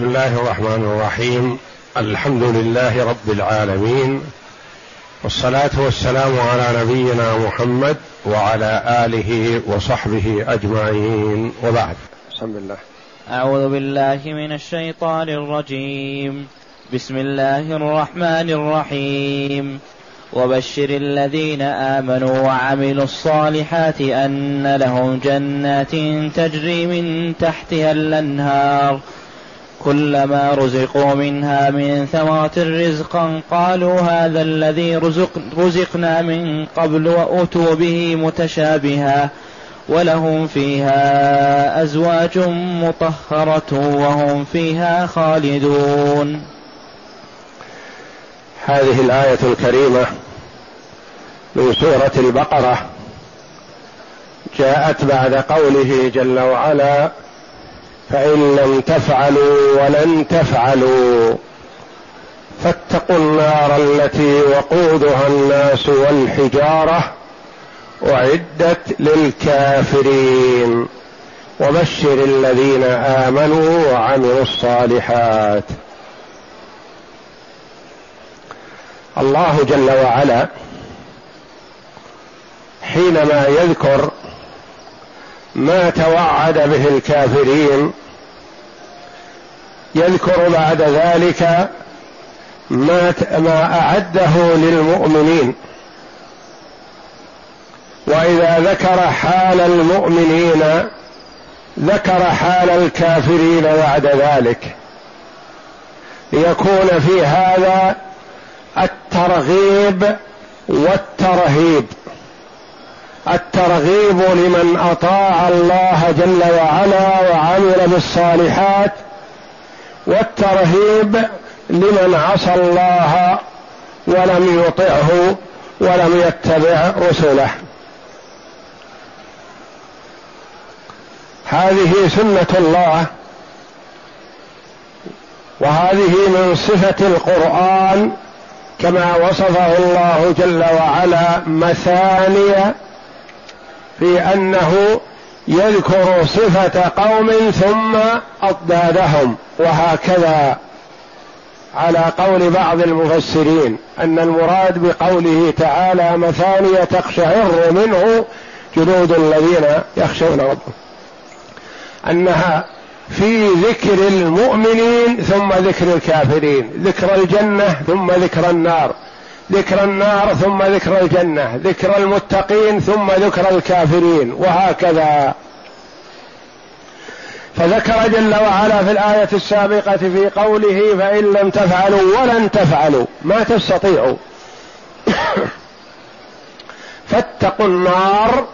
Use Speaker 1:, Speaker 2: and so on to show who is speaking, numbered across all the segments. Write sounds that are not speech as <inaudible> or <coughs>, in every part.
Speaker 1: بسم الله الرحمن الرحيم. الحمد لله رب العالمين. والصلاة والسلام على نبينا محمد وعلى آله وصحبه أجمعين. وبعد. بسم الله
Speaker 2: أعوذ بالله من الشيطان الرجيم. بسم الله الرحمن الرحيم. وبشر الذين آمنوا وعملوا الصالحات أن لهم جنات تجري من تحتها الأنهار. كلما رزقوا منها من ثمرة رزقا قالوا هذا الذي رزق رزقنا من قبل وأتوا به متشابها ولهم فيها أزواج مطهرة وهم فيها خالدون.
Speaker 1: هذه الآية الكريمة من سورة البقرة جاءت بعد قوله جل وعلا فإن لم تفعلوا ولن تفعلوا فاتقوا النار التي وقودها الناس والحجارة أعدت للكافرين. وبشر الذين آمنوا وعملوا الصالحات. الله جل وعلا حينما يذكر ما توعد به الكافرين يذكر بعد ذلك ما ما أعده للمؤمنين. وإذا ذكر حال المؤمنين ذكر حال الكافرين بعد ذلك. ليكون في هذا الترغيب والترهيب. الترغيب لمن أطاع الله جل وعلا وعمل بالصالحات والترهيب لمن عصى الله ولم يطعه ولم يتبع رسله. هذه سنة الله وهذه من صفة القرآن كما وصفه الله جل وعلا مثاني في أنه يذكر صفة قوم ثم أضدادهم وهكذا على قول بعض المفسرين أن المراد بقوله تعالى مثانية تقشعر منه جلود الذين يخشون ربهم. أنها في ذكر المؤمنين ثم ذكر الكافرين ذكر الجنة ثم ذكر النار. ذكر النار ثم ذكر الجنة ذكر المتقين ثم ذكر الكافرين وهكذا. فذكر جل وعلا في الآية السابقة في قوله فإن لم تفعلوا ولن تفعلوا ما تستطيعوا. <coughs> فاتقوا النار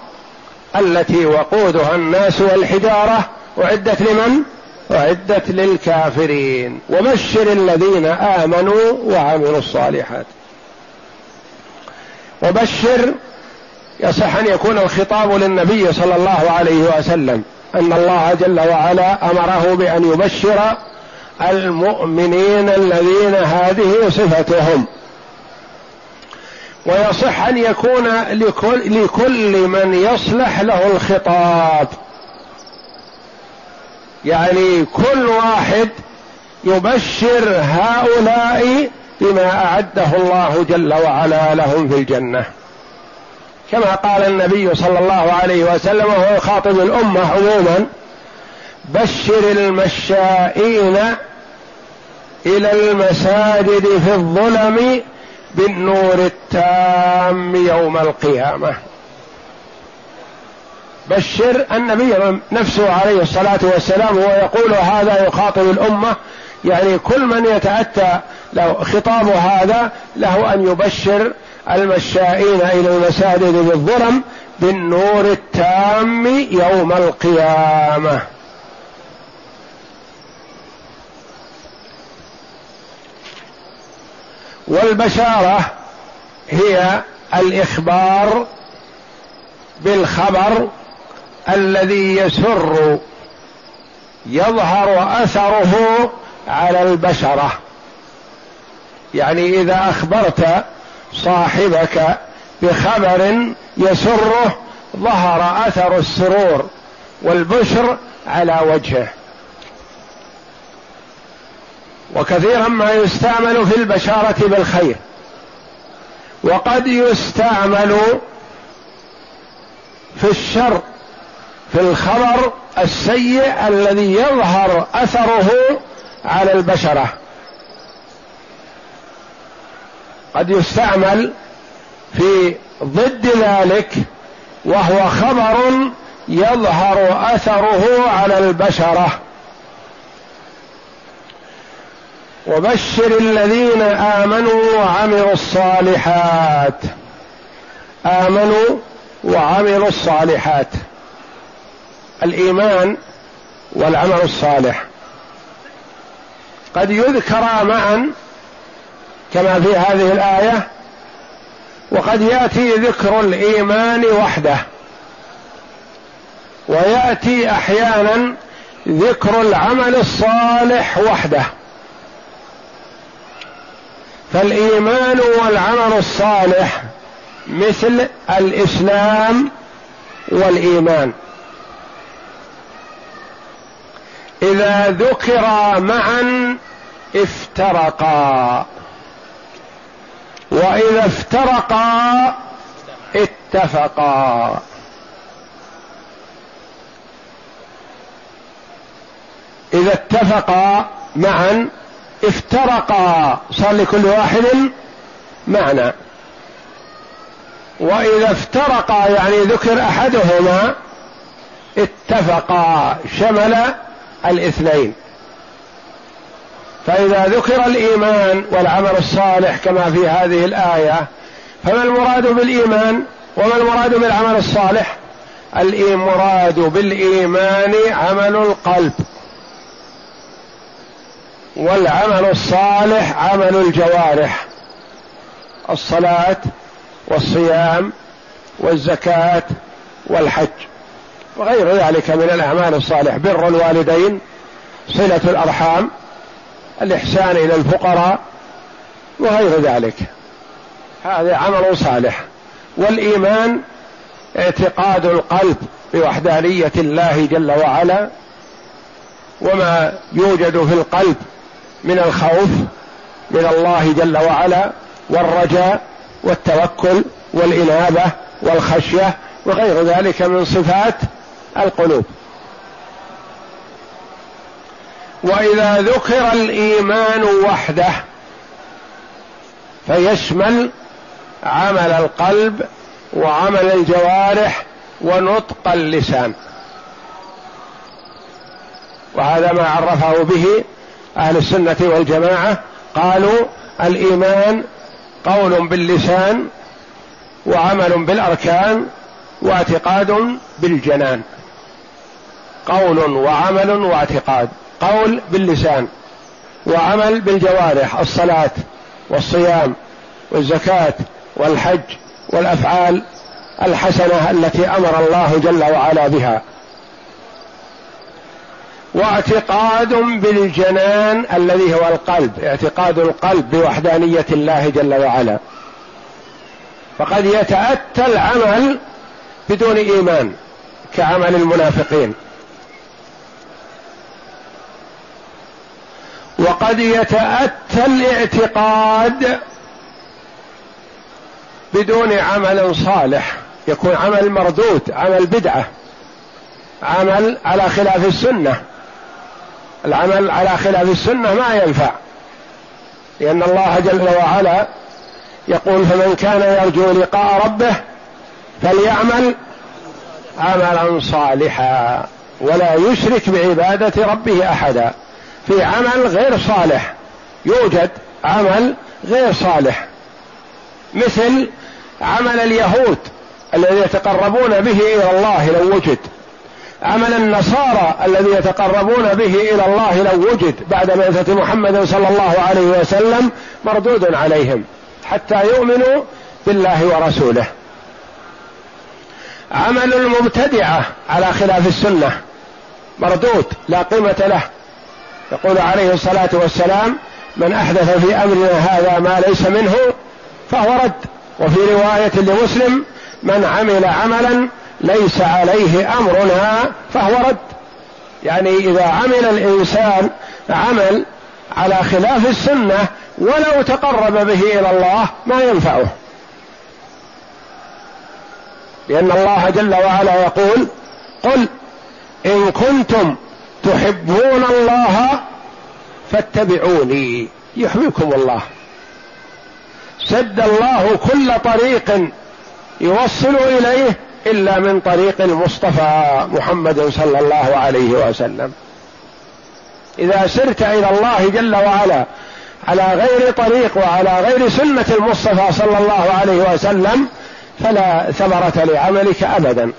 Speaker 1: التي وقودها الناس والحجارة أعدت لمن؟ أعدت للكافرين. وبشر الذين آمنوا وعملوا الصالحات. وبشر يصح أن يكون الخطاب للنبي صلى الله عليه وسلم أن الله جل وعلا أمره بأن يبشر المؤمنين الذين هذه صفتهم. ويصح أن يكون لكل, لكل من يصلح له الخطاب. يعني كل واحد يبشر هؤلاء بما أعده الله جل وعلا لهم في الجنة. كما قال النبي صلى الله عليه وسلم وهو يخاطب الأمة عموما بشر المشائين إلى المساجد في الظلم بالنور التام يوم القيامة. بشر النبي نفسه عليه الصلاة والسلام هو يقول هذا يخاطب الأمة يعني كل من يتأتى له خطاب هذا له أن يبشر المشائين إلى المساجد بالظلم بالنور التام يوم القيامة. والبشارة هي الإخبار بالخبر الذي يسر يظهر أثره على البشرة. يعني إذا أخبرت صاحبك بخبر يسره ظهر أثر السرور والبشر على وجهه. وكثيرا ما يستعمل في البشارة بالخير. وقد يستعمل في الشر في الخبر السيء الذي يظهر أثره على البشرة. قد يستعمل في ضد ذلك وهو خبر يظهر أثره على البشرة. وبشر الذين آمنوا وعملوا الصالحات. آمنوا وعملوا الصالحات. الإيمان والعمل الصالح. قد يذكرا معا كما في هذه الآية وقد يأتي ذكر الإيمان وحده ويأتي أحيانا ذكر العمل الصالح وحده. فالإيمان والعمل الصالح مثل الإسلام والإيمان. إذا ذكرا معا افترقا. وإذا افترقا اتفقا. إذا اتفقا معا افترقا. صار لكل واحد معنى. وإذا افترقا يعني ذكر أحدهما اتفقا. شمل الاثنين. فإذا ذكر الإيمان والعمل الصالح كما في هذه الآية فما المراد بالإيمان وما المراد بالعمل الصالح؟ المراد بالإيمان عمل القلب. والعمل الصالح عمل الجوارح. الصلاة والصيام والزكاة والحج. وغير ذلك من الأعمال الصالح بر الوالدين صلة الأرحام. الإحسان إلى الفقراء وغير ذلك. هذا عمل صالح. والإيمان اعتقاد القلب بوحدانية الله جل وعلا وما يوجد في القلب من الخوف من الله جل وعلا والرجاء والتوكل والإنابة والخشية وغير ذلك من صفات القلوب. وإذا ذكر الإيمان وحده فيشمل عمل القلب وعمل الجوارح ونطق اللسان. وهذا ما عرفه به أهل السنة والجماعة. قالوا الإيمان قول باللسان وعمل بالأركان واعتقاد بالجنان. قول وعمل واعتقاد. قول باللسان وعمل بالجوارح الصلاة والصيام والزكاة والحج والأفعال الحسنة التي أمر الله جل وعلا بها. واعتقاد بالجنان الذي هو القلب اعتقاد القلب بوحدانية الله جل وعلا. فقد يتأتى العمل بدون إيمان كعمل المنافقين. وقد يتأتى الاعتقاد بدون عمل صالح. يكون عمل مردود عمل بدعة عمل على خلاف السنة. العمل على خلاف السنة ما ينفع. لأن الله جل وعلا يقول فمن كان يرجو لقاء ربه فليعمل عملا صالحا ولا يشرك بعبادة ربه أحدا. في عمل غير صالح. يوجد عمل غير صالح. مثل عمل اليهود الذي يتقربون به إلى الله لو وجد. عمل النصارى الذي يتقربون به إلى الله لو وجد بعد بعثة محمد صلى الله عليه وسلم مردود عليهم. حتى يؤمنوا بالله ورسوله. عمل المبتدعة على خلاف السنة. مردود لا قيمة له. يقول عليه الصلاة والسلام من أحدث في أمرنا هذا ما ليس منه فهو رد. وفي رواية لمسلم من عمل عملا ليس عليه أمرنا فهو رد. يعني إذا عمل الإنسان عمل على خلاف السنة ولو تقرب به إلى الله ما ينفعه. لأن الله جل وعلا يقول قل إن كنتم تحبون الله فاتبعوني. يحببكم الله. سد الله كل طريق يوصل إليه إلا من طريق المصطفى محمد صلى الله عليه وسلم. إذا سرت إلى الله جل وعلا على غير طريق وعلى غير سنة المصطفى صلى الله عليه وسلم فلا ثمرة لعملك ابدا.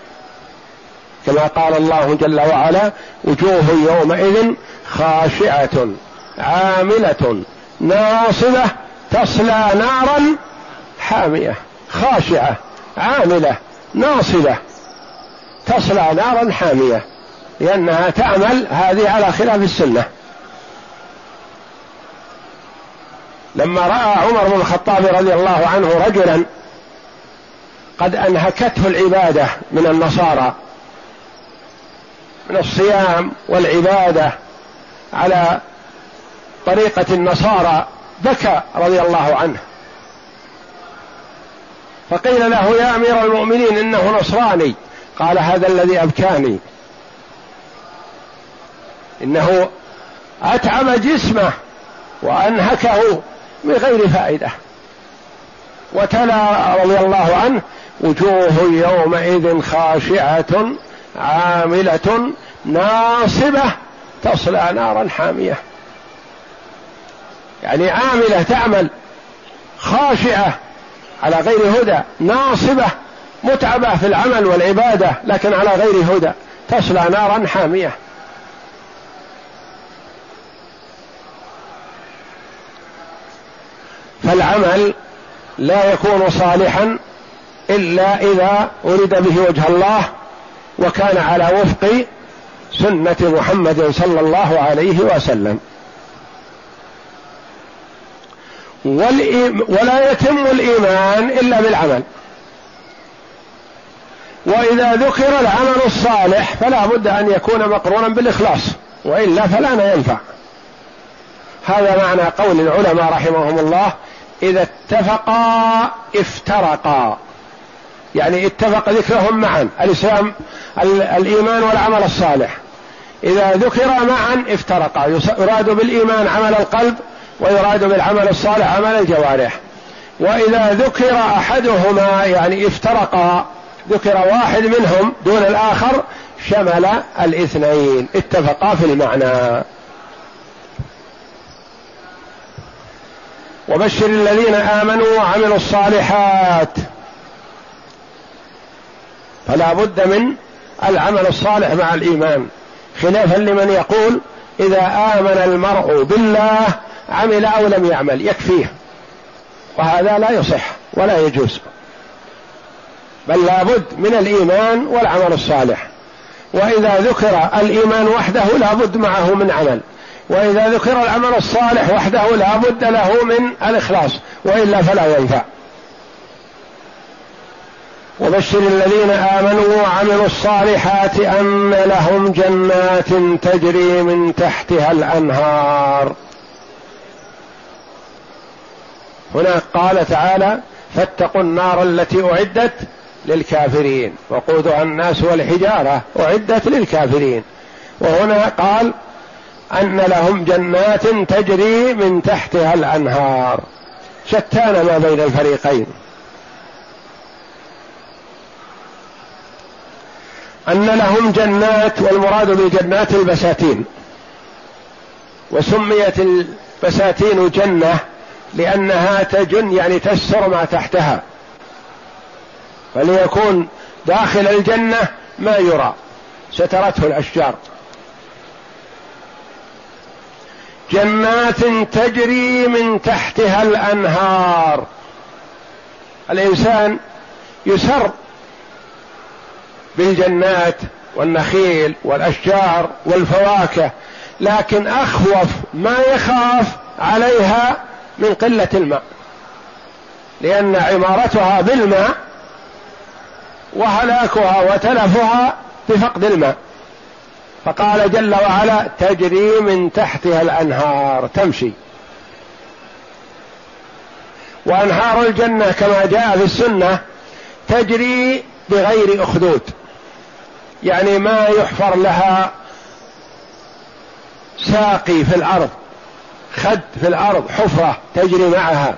Speaker 1: كما قال الله جل وعلا وجوه يومئذ خاشعة عاملة ناصبة تصلى نارا حامية خاشعة عاملة ناصبة تصلى نارا حامية لأنها تعمل هذه على خلاف السنة. لما رأى عمر بن الخطاب رضي الله عنه رجلا قد أنهكته العبادة من النصارى من الصيام والعبادة على طريقة النصارى بكى رضي الله عنه. فقيل له يا أمير المؤمنين إنه نصراني. قال هذا الذي أبكاني. إنه أتعب جسمه وأنهكه بغير فائدة. وتلا رضي الله عنه وجوه يومئذ خاشعة عاملة ناصبة تصلى نارا حامية. يعني عاملة تعمل خاشعة على غير هدى ناصبة متعبة في العمل والعبادة لكن على غير هدى تصلى نارا حامية. فالعمل لا يكون صالحا إلا إذا اريد به وجه الله وكان على وفق سنة محمد صلى الله عليه وسلم. ولا يتم الإيمان إلا بالعمل. وإذا ذكر العمل الصالح فلا بد أن يكون مقرونا بالإخلاص وإلا فلا ينفع. هذا معنى قول العلماء رحمهم الله إذا اتفقا افترقا. يعني اتفق ذكرهم معا الإسلام الإيمان والعمل الصالح. إذا ذكر معا افترقا يراد بالإيمان عمل القلب ويراد بالعمل الصالح عمل الجوارح. وإذا ذكر أحدهما يعني افترقا ذكر واحد منهم دون الآخر شمل الاثنين. اتفقا في المعنى. وبشر الذين آمنوا وعملوا الصالحات. فلا بد من العمل الصالح مع الإيمان. خلافا لمن يقول إذا آمن المرء بالله عمل أو لم يعمل يكفيه. وهذا لا يصح ولا يجوز. بل لابد من الإيمان والعمل الصالح. وإذا ذكر الإيمان وحده لابد معه من عمل. وإذا ذكر العمل الصالح وحده لابد له من الإخلاص وإلا فلا ينفع. وبشر الذين آمنوا وعملوا الصالحات أن لهم جنات تجري من تحتها الأنهار. هنا قال تعالى فاتقوا النار التي أعدت للكافرين. وقودها الناس والحجارة أعدت للكافرين. وهنا قال أن لهم جنات تجري من تحتها الأنهار. شتان ما بين الفريقين. أن لهم جنات والمراد بالجنات البساتين. وسميت البساتين جنة لأنها تجن يعني تستر ما تحتها. فليكون داخل الجنة ما يرى. سترته الأشجار. جنات تجري من تحتها الأنهار. الإنسان يسر بالجنات والنخيل والأشجار والفواكه لكن أخوف ما يخاف عليها من قلة الماء لأن عمارتها بالماء وهلاكها وتلفها بفقد الماء. فقال جل وعلا تجري من تحتها الأنهار تمشي. وأنهار الجنة كما جاء في السنة تجري بغير أخدود. يعني ما يحفر لها ساقي في الأرض خد في الأرض حفرة تجري معها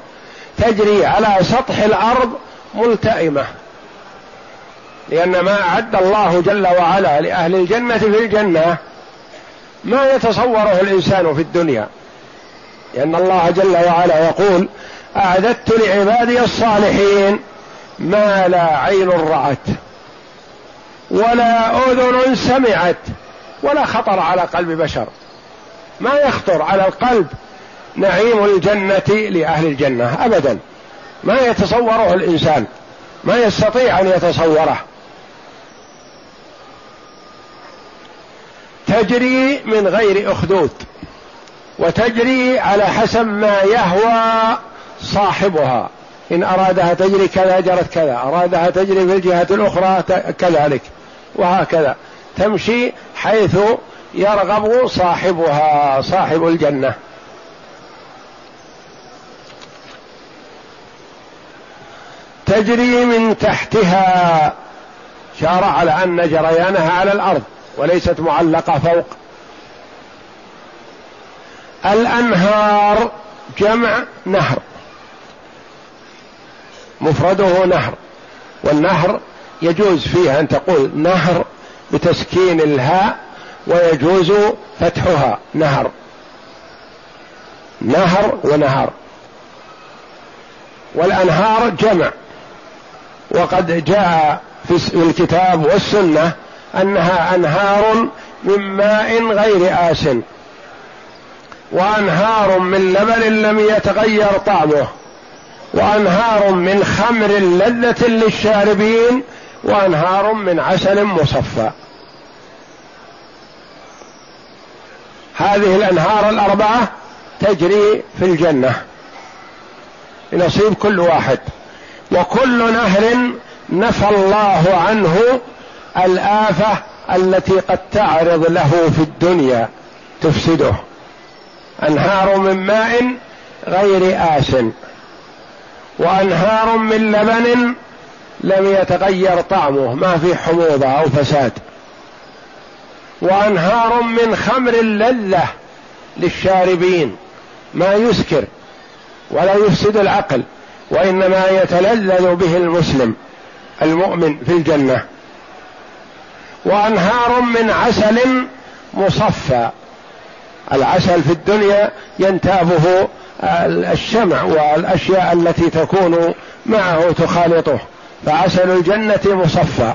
Speaker 1: تجري على سطح الأرض ملتئمة لأن ما أعد الله جل وعلا لأهل الجنة في الجنة ما يتصوره الإنسان في الدنيا. لأن الله جل وعلا يقول أعددت لعبادي الصالحين ما لا عين رأت. ولا أذن سمعت ولا خطر على قلب بشر. ما يخطر على القلب نعيم الجنة لأهل الجنة أبدا. ما يتصوره الإنسان ما يستطيع أن يتصوره. تجري من غير أخدود وتجري على حسب ما يهوى صاحبها. إن أرادها تجري كذا جرت كذا. أرادها تجري في الجهة الأخرى كذلك. وهكذا. تمشي حيث يرغب صاحبها صاحب الجنة. تجري من تحتها. شار على أن جريانها على الأرض وليست معلقة فوق. الأنهار جمع نهر. مفرده نهر. والنهر يجوز فيه أن تقول نهر بتسكين الهاء ويجوز فتحها. نهر. نهر ونهر والأنهار جمع. وقد جاء في الكتاب والسنة أنها أنهار من ماء غير آس. وأنهار من لبن لم يتغير طعمه. وأنهار من خمر لذة للشاربين وأنهار من عسل مصفى. هذه الأنهار الأربعة تجري في الجنة. بنصيب كل واحد. وكل نهر نفى الله عنه الآفة التي قد تعرض له في الدنيا تفسده. أنهار من ماء غير آس وأنهار من لبن لم يتغير طعمه ما في حموضة أو فساد. وأنهار من خمر لذة للشاربين ما يسكر ولا يفسد العقل وإنما يتلذذ به المسلم المؤمن في الجنة. وأنهار من عسل مصفى العسل في الدنيا ينتابه الشمع والأشياء التي تكون معه تخالطه فعسل الجنة مصفى.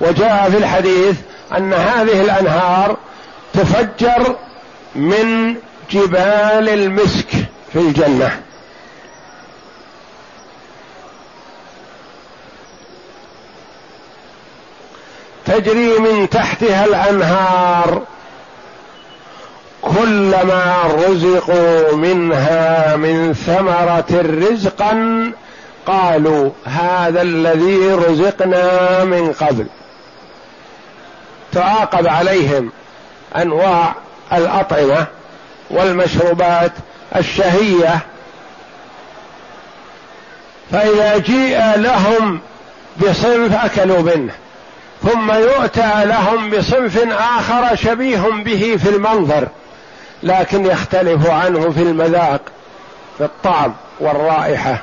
Speaker 1: وجاء في الحديث أن هذه الأنهار تفجر من جبال المسك في الجنة. تجري من تحتها الأنهار. كلما رزقوا منها من ثمرة رزقا قالوا هذا الذي رزقنا من قبل. تعاقب عليهم أنواع الأطعمة والمشروبات الشهية. فإذا جيء لهم بصنف أكلوا منه ثم يؤتى لهم بصنف آخر شبيه به في المنظر. لكن يختلف عنه في المذاق في الطعم والرائحة.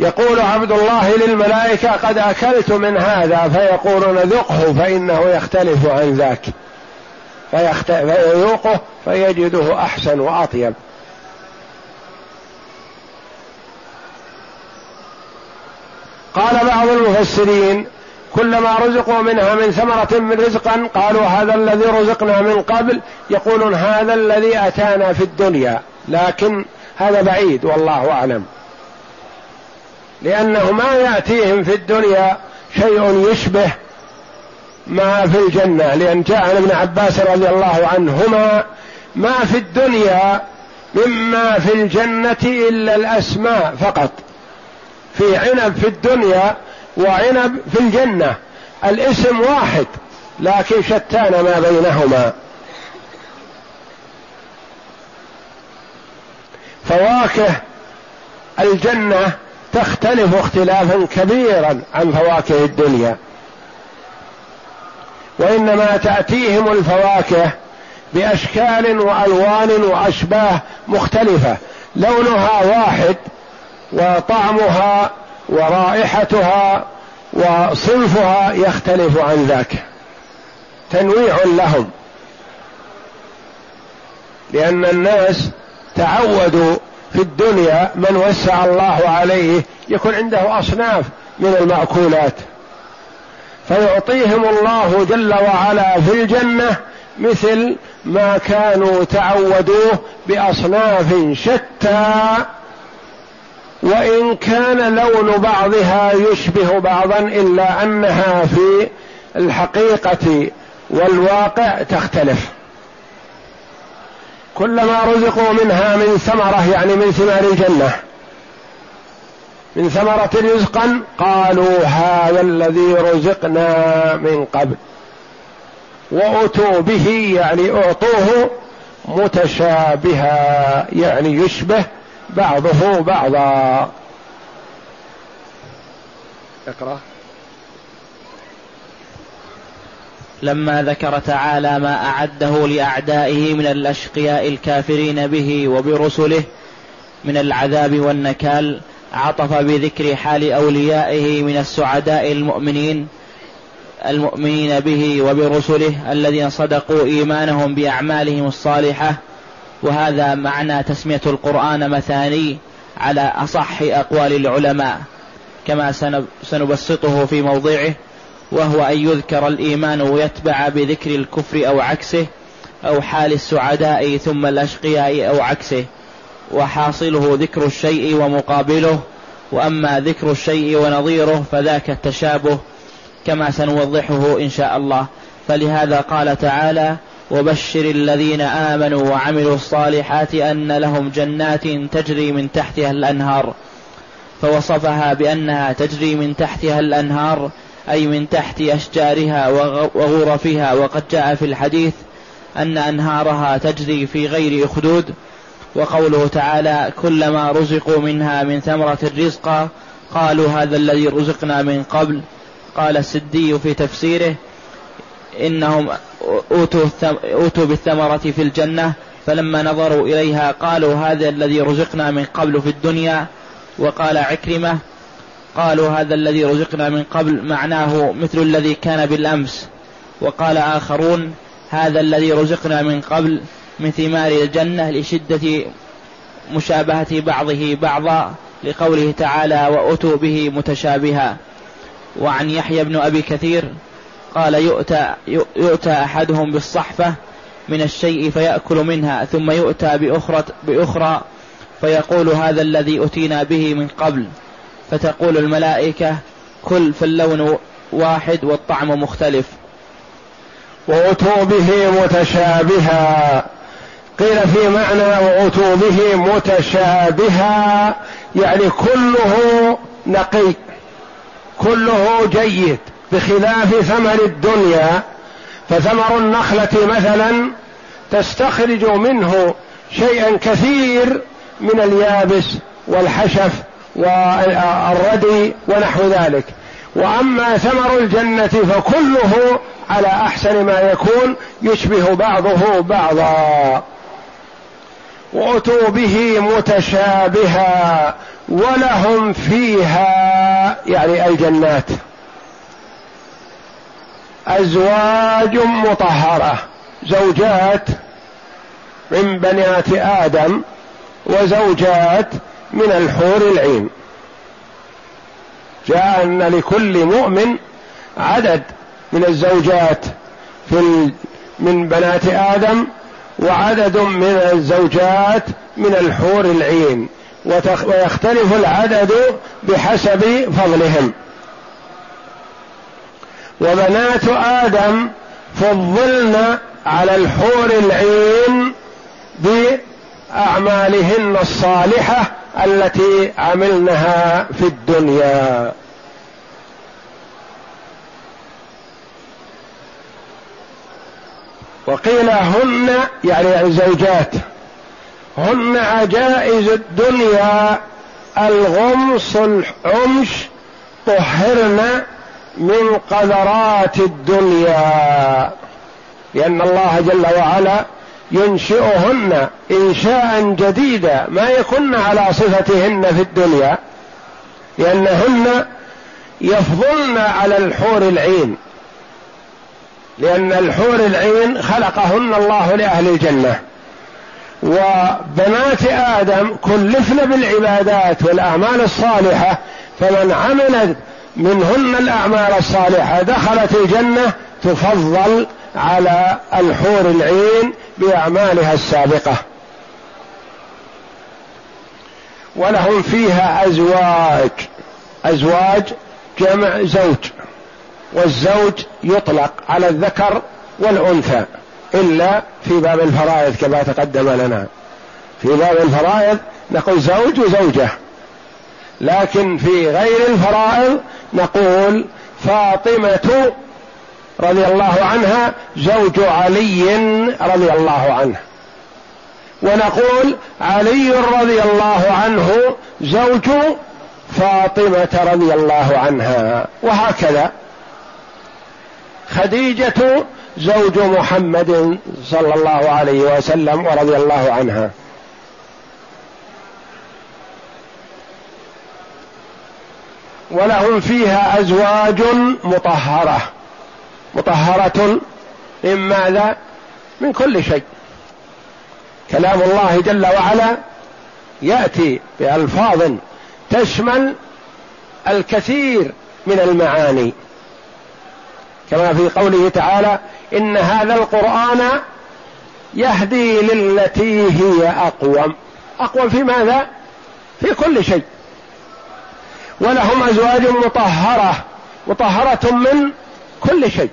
Speaker 1: يقول عبد الله للملائكة قد أكلت من هذا فيقولون ذقه فإنه يختلف عن ذاك. فيذوقه فيجده أحسن وأطيب. قال بعض المفسرين كلما رزقوا منها من ثمرة من رزقا قالوا هذا الذي رزقنا من قبل يقولون هذا الذي أتانا في الدنيا لكن هذا بعيد والله أعلم. لأنه ما يأتيهم في الدنيا شيء يشبه ما في الجنة لأن جاء عن ابن عباس رضي الله عنهما ما في الدنيا مما في الجنة إلا الأسماء فقط. في عنب في الدنيا وعنب في الجنة. الاسم واحد لكن شتان ما بينهما. فواكه الجنة تختلف اختلافا كبيرا عن فواكه الدنيا. وإنما تأتيهم الفواكه بأشكال وألوان وأشباه مختلفة. لونها واحد وطعمها ورائحتها وصنفها يختلف عن ذاك. تنويع لهم. لأن الناس تعودوا في الدنيا من وسع الله عليه يكون عنده أصناف من المأكولات. فيعطيهم الله جل وعلا في الجنة مثل ما كانوا تعودوه بأصناف شتى وإن كان لون بعضها يشبه بعضا إلا أنها في الحقيقة والواقع تختلف. كلما رزقوا منها من ثمرة يعني من ثمار الجنة من ثمرة رزقا قالوا هذا الذي رزقنا من قبل. وأتوا به يعني أعطوه متشابها يعني يشبه بعضه بعضا.
Speaker 2: اقرأ. لما ذكر تعالى ما أعده لأعدائه من الأشقياء الكافرين به وبرسله من العذاب والنكال عطف بذكر حال أوليائه من السعداء المؤمنين المؤمنين به وبرسله الذين صدقوا إيمانهم بأعمالهم الصالحة وهذا معنى تسمية القرآن مثاني على أصح أقوال العلماء كما سنبسطه في موضعه وهو أن يذكر الإيمان ويتبع بذكر الكفر أو عكسه أو حال السعداء ثم الأشقياء أو عكسه. وحاصله ذكر الشيء ومقابله وأما ذكر الشيء ونظيره فذاك التشابه كما سنوضحه إن شاء الله. فلهذا قال تعالى وبشر الذين آمنوا وعملوا الصالحات أن لهم جنات تجري من تحتها الأنهار. فوصفها بأنها تجري من تحتها الأنهار أي من تحت أشجارها وغرفها. وقد جاء في الحديث أن أنهارها تجري في غير اخدود وقوله تعالى كلما رزقوا منها من ثمرة الرزق قالوا هذا الذي رزقنا من قبل. قال السدي في تفسيره إنهم أوتوا, أوتوا بالثمرة في الجنة فلما نظروا إليها قالوا هذا الذي رزقنا من قبل في الدنيا. وقال عكرمة قالوا هذا الذي رزقنا من قبل معناه مثل الذي كان بالأمس. وقال آخرون هذا الذي رزقنا من قبل من ثمار الجنة لشدة مشابهة بعضه بعضا لقوله تعالى وأتوا به متشابها. وعن يحيى بن أبي كثير قال يؤتى, يؤتى أحدهم بالصحفة من الشيء فيأكل منها ثم يؤتى بأخرى, بأخرى فيقول هذا الذي أتينا به من قبل. فتقول الملائكة كل فاللون واحد والطعم مختلف.
Speaker 1: وأتوا به متشابها. قيل في معنى وأتوا به متشابها يعني كله نقي كله جيد. بخلاف ثمر الدنيا فثمر النخلة مثلا تستخرج منه شيئا كثير من اليابس والحشف والردي ونحو ذلك. وأما ثمر الجنة فكله على أحسن ما يكون يشبه بعضه بعضا. وأتوا به متشابها ولهم فيها يعني الجنات. أزواج مطهرة زوجات من بنات آدم وزوجات من الحور العين. جاء أن لكل مؤمن عدد من الزوجات في من بنات آدم وعدد من الزوجات من الحور العين ويختلف العدد بحسب فضلهم. وبنات آدم فضلن على الحور العين اعمالهن الصالحة التي عملنها في الدنيا. وقيل هن يعني الزوجات هن عجائز الدنيا الغمص العمش طهرن من قذرات الدنيا لأن الله جل وعلا ينشئهن إنشاء جديدا ما يكن على صفتهن في الدنيا لأنهن يفضلن على الحور العين. لأن الحور العين خلقهن الله لأهل الجنة. وبنات آدم كلفن بالعبادات والأعمال الصالحة فمن عملت منهن الأعمال الصالحة. دخلت الجنة تفضل على الحور العين بأعمالها السابقة. ولهم فيها أزواج. أزواج جمع زوج. والزوج يطلق على الذكر والأنثى. إلا في باب الفرائض كما تقدم لنا. في باب الفرائض نقول زوج وزوجة. لكن في غير الفرائض نقول فاطمة رضي الله عنها زوج علي رضي الله عنه. ونقول علي رضي الله عنه زوج فاطمة رضي الله عنها. وهكذا. خديجة زوج محمد صلى الله عليه وسلم ورضي الله عنها. ولهم فيها أزواج مطهرة. مطهرة من ماذا؟ من كل شيء. كلام الله جل وعلا يأتي بألفاظ تشمل الكثير من المعاني. كما في قوله تعالى إن هذا القرآن يهدي للتي هي أقوم. أقوم في ماذا؟ في كل شيء. ولهم أزواج مطهرة مطهرة من كل شيء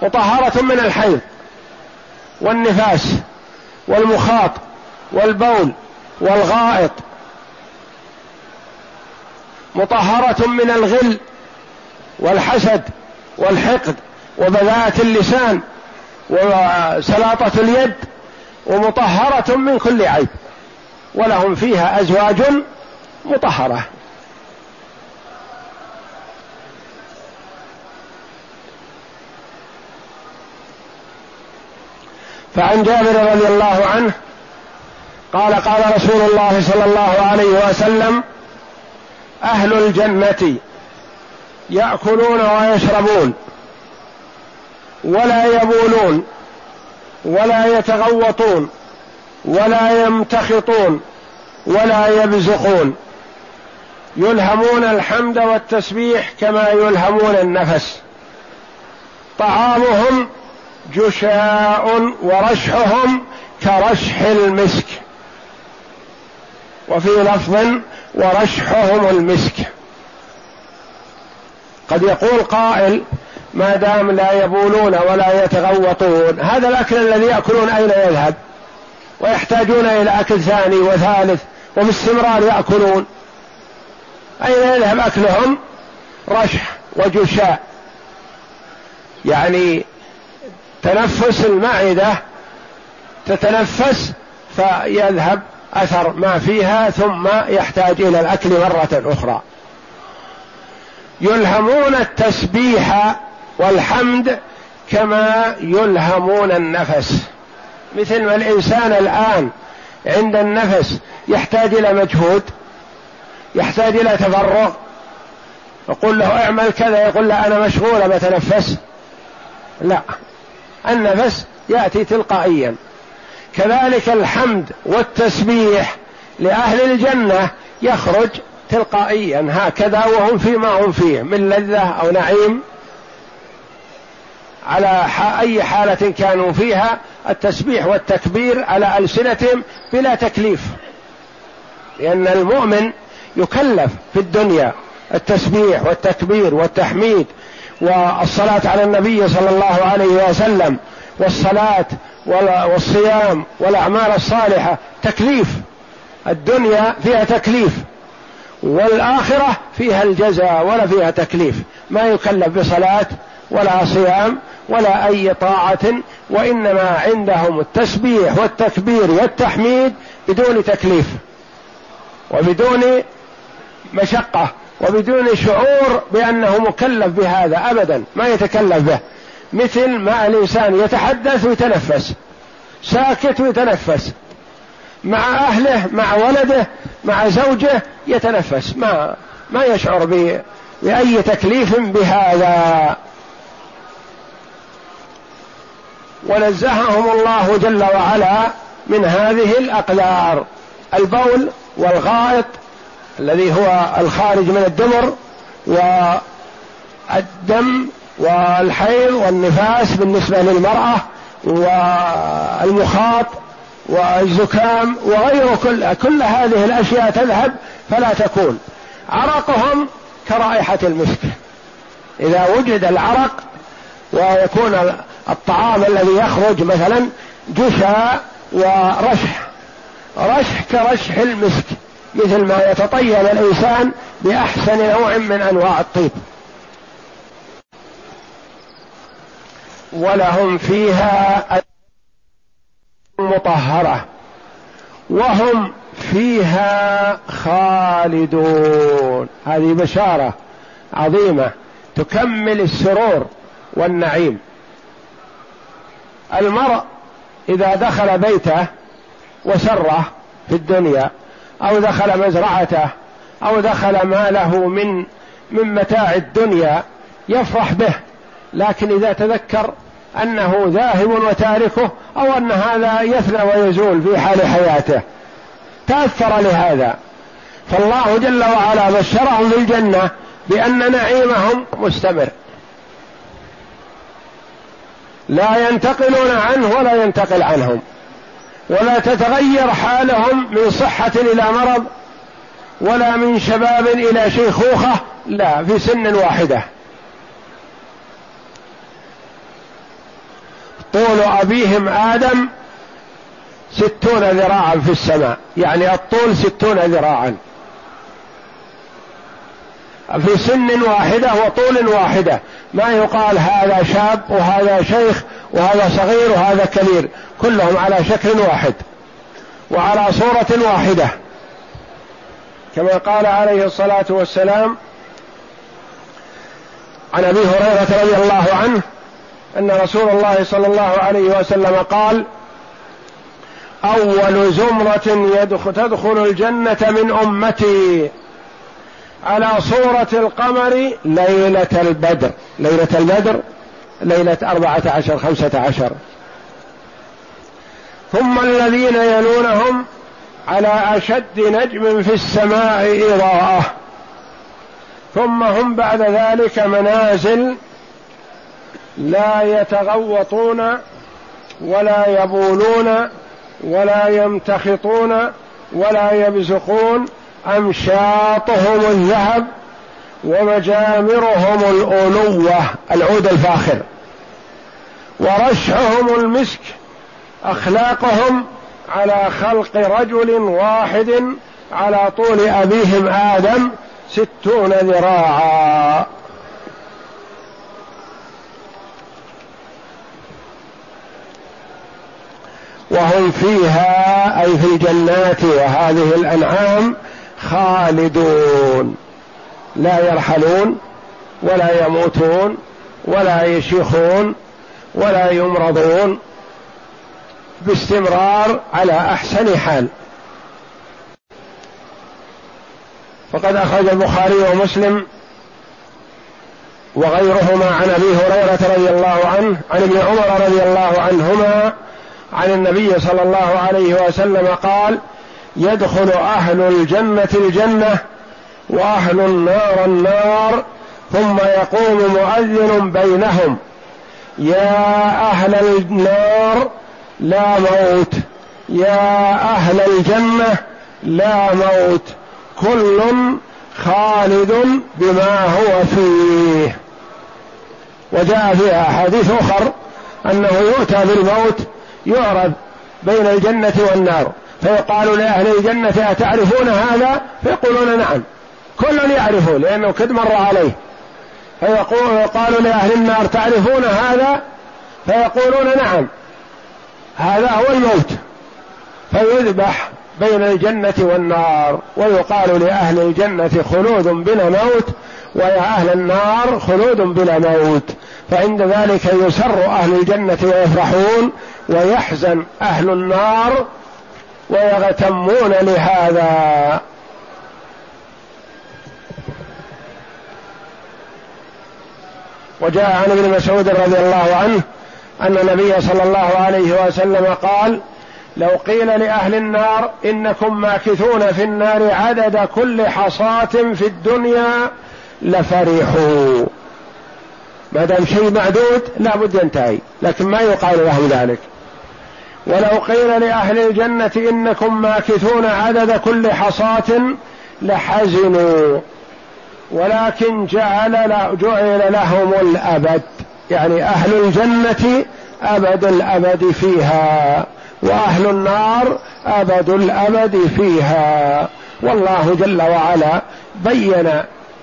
Speaker 1: مطهرة من الحيض والنفاس والمخاط والبول والغائط مطهرة من الغل والحسد والحقد وبذاءة اللسان وسلاطة اليد ومطهرة من كل عيب ولهم فيها أزواج مطهرة. فعن جابر رضي الله عنه قال قال رسول الله صلى الله عليه وسلم أهل الجنة يأكلون ويشربون ولا يبولون ولا يتغوطون ولا يمتخطون ولا يبزقون يلهمون الحمد والتسبيح كما يلهمون النفس طعامهم جشاء ورشحهم كرشح المسك. وفي لفظ ورشحهم المسك. قد يقول قائل ما دام لا يبولون ولا يتغوطون هذا الأكل الذي يأكلون أين يذهب؟ ويحتاجون إلى أكل ثاني وثالث وباستمرار يأكلون. أين يذهب أكلهم؟ رشح وجشاء. يعني تنفس المعدة تتنفس فيذهب أثر ما فيها ثم يحتاج إلى الأكل مرة أخرى. يلهمون التسبيح والحمد كما يلهمون النفس. مثل ما الإنسان الآن عند النفس يحتاج إلى مجهود يحتاج إلى تفرغ يقول له اعمل كذا يقول لا أنا مشغول بتنفس لا. النفس يأتي تلقائيا. كذلك الحمد والتسبيح لأهل الجنة يخرج تلقائيا. هكذا وهم فيما هم فيه من لذة أو نعيم. على أي حالة كانوا فيها التسبيح والتكبير على ألسنتهم بلا تكليف. لأن المؤمن يكلف في الدنيا التسبيح والتكبير والتحميد والصلاة على النبي صلى الله عليه وسلم والصلاة والصيام والأعمال الصالحة. تكليف. الدنيا فيها تكليف. والآخرة فيها الجزاء ولا فيها تكليف. ما يكلف بصلاة ولا صيام ولا أي طاعة وإنما عندهم التسبيح والتكبير والتحميد بدون تكليف. وبدون مشقة. وبدون شعور بأنه مكلف بهذا أبدا ما يتكلف به. مثل ما الإنسان يتحدث ويتنفس ساكت ويتنفس. مع أهله مع ولده مع زوجه يتنفس. ما ما يشعر بأي تكليف بهذا. ونزههم الله جل وعلا من هذه الأقدار البول والغائط الذي هو الخارج من الدبر والدم والحيض والنفاس بالنسبة للمرأة والمخاط والزكام وغير كل كل هذه الأشياء تذهب فلا تكون. عرقهم كرائحة المسك. إذا وجد العرق ويكون الطعام الذي يخرج مثلا جشا ورشح. رشح كرشح المسك. مثل ما يتطيب الإنسان بأحسن نوع من أنواع الطيب. ولهم فيها مطهرة. وهم فيها خالدون. هذه بشارة عظيمة تكمل السرور والنعيم. المرء إذا دخل بيته وسره في الدنيا أو دخل مزرعته أو دخل ما له من من متاع الدنيا يفرح به. لكن إذا تذكر أنه ذاهب وتاركه أو أن هذا يفنى ويزول في حال حياته. تأثر لهذا. فالله جل وعلا بشرهم في الجنة بأن نعيمهم مستمر. لا ينتقلون عنه ولا ينتقل عنهم. ولا تتغير حالهم من صحة إلى مرض ولا من شباب إلى شيخوخة لا في سن واحدة. طول أبيهم آدم ستون ذراعا في السماء يعني الطول ستون ذراعا. في سن واحدة وطول واحدة. ما يقال هذا شاب وهذا شيخ وهذا صغير وهذا كبير. كلهم على شكل واحد وعلى صورة واحدة. كما قال عليه الصلاة والسلام عن أبي هريرة رضي الله عنه أن رسول الله صلى الله عليه وسلم قال أول يدخل تدخل الجنة من أمتي. على صورة القمر ليلة البدر. ليلة البدر ليلة أربعة عشر خمسة عشر. ثم الذين يلونهم على أشد نجم في السماء إضاءة. ثم هم بعد ذلك منازل لا يتغوطون ولا يبولون ولا يمتخطون ولا يبزقون امشاطهم الذهب ومجامرهم الألوة العود الفاخر. ورشحهم المسك أخلاقهم على خلق رجل واحد على طول أبيهم آدم ستون ذراعا. وهم فيها أي في الجنات وهذه الأنعام خالدون. لا يرحلون ولا يموتون ولا يشيخون ولا يمرضون باستمرار على أحسن حال. فقد أخرج البخاري ومسلم وغيرهما عن أبي هريرة رضي الله عنه عن ابن عمر رضي الله عنهما عن النبي صلى الله عليه وسلم قال يدخل أهل الجنة الجنة وأهل النار النار ثم يقوم مؤذن بينهم. يا أهل النار لا موت. يا أهل الجنة لا موت. كل خالد بما هو فيه. وجاء في احاديث آخر أنه يؤتى بالموت يعرض بين الجنة والنار. فيقال لأهل الجنة أتعرفون هذا؟ فيقولون نعم. كل يعرفه لأنه قد مر عليه. فيقول لأهل النار تعرفون هذا؟ فيقولون نعم. هذا هو الموت. فيذبح بين الجنة والنار ويقال لأهل الجنة خلود بلا موت ويا أهل النار خلود بلا موت. فعند ذلك يسر أهل الجنة ويفرحون ويحزن أهل النار ويغتمون لهذا. وجاء عن ابن مسعود رضي الله عنه أن النبي صلى الله عليه وسلم قال لو قيل لأهل النار إنكم ماكثون في النار عدد كل حصاة في الدنيا لفرحوا. ما دام شيء معدود لابد ينتهي لكن ما يقال لهم ذلك. ولو قيل لأهل الجنة إنكم ماكثون عدد كل حصاة لحزنوا ولكن جعل جعل لهم الأبد يعني أهل الجنة أبد الأبد فيها وأهل النار أبد الأبد فيها. والله جل وعلا بين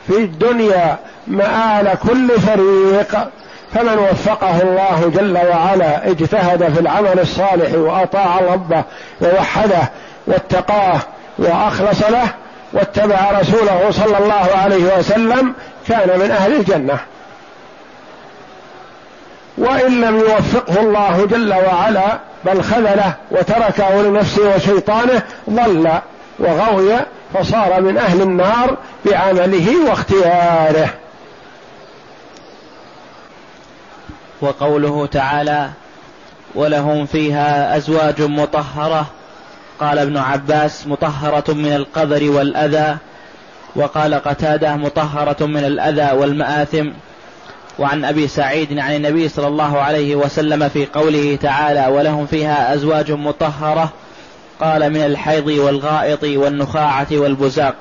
Speaker 1: في الدنيا مآل كل فريق فمن وفقه الله جل وعلا اجتهد في العمل الصالح وأطاع ربه ووحده واتقاه وأخلص له واتبع رسوله صلى الله عليه وسلم كان من أهل الجنة. وإن لم يوفقه الله جل وعلا بل خذله وتركه لنفسه وشيطانه ضل وغوي فصار من أهل النار بعمله واختياره.
Speaker 2: وقوله تعالى ولهم فيها أزواج مطهرة. قال ابن عباس مطهرة من القذر والأذى وقال قتادة مطهرة من الأذى والمآثم. وعن أبي سعيد عن النبي صلى الله عليه وسلم في قوله تعالى ولهم فيها أزواج مطهرة قال من الحيض والغائط والنخاعة والبزاق.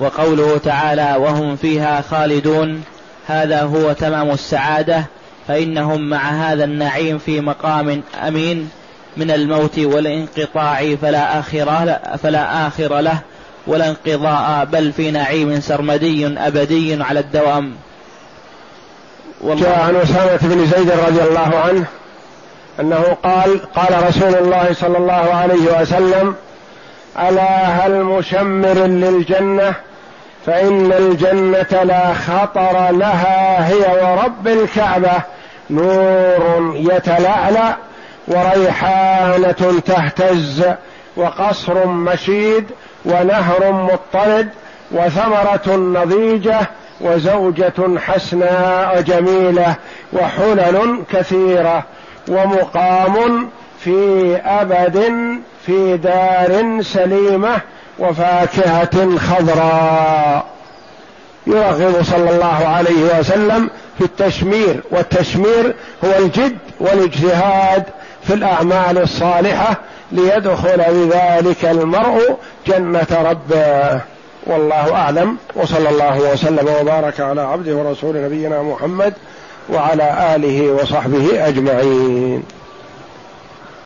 Speaker 2: وقوله تعالى وهم فيها خالدون هذا هو تمام السعادة فإنهم مع هذا النعيم في مقام أمين من الموت والانقطاع فلا آخر فلا آخر له ولا انقضاء بل في نعيم سرمدي أبدي على الدوام.
Speaker 1: جاء عن أسامة بن زيد رضي الله عنه أنه قال قال رسول الله صلى الله عليه وسلم ألا هل مشمر للجنة فإن الجنة لا خطر لها هي ورب الكعبة نور يتلألأ وريحانة تهتز وقصر مشيد ونهر مضطرد وثمرة نضيجة وزوجة حسناء جميلة وحلل كثيرة ومقام في أبد في دار سليمة وفاكهة خضراء. يرغب صلى الله عليه وسلم في التشمير والتشمير هو الجد والاجتهاد في الأعمال الصالحة ليدخل بذلك المرء جنة ربه. والله أعلم وصلى الله وسلم وبارك على عبده ورسول نبينا محمد وعلى آله وصحبه أجمعين.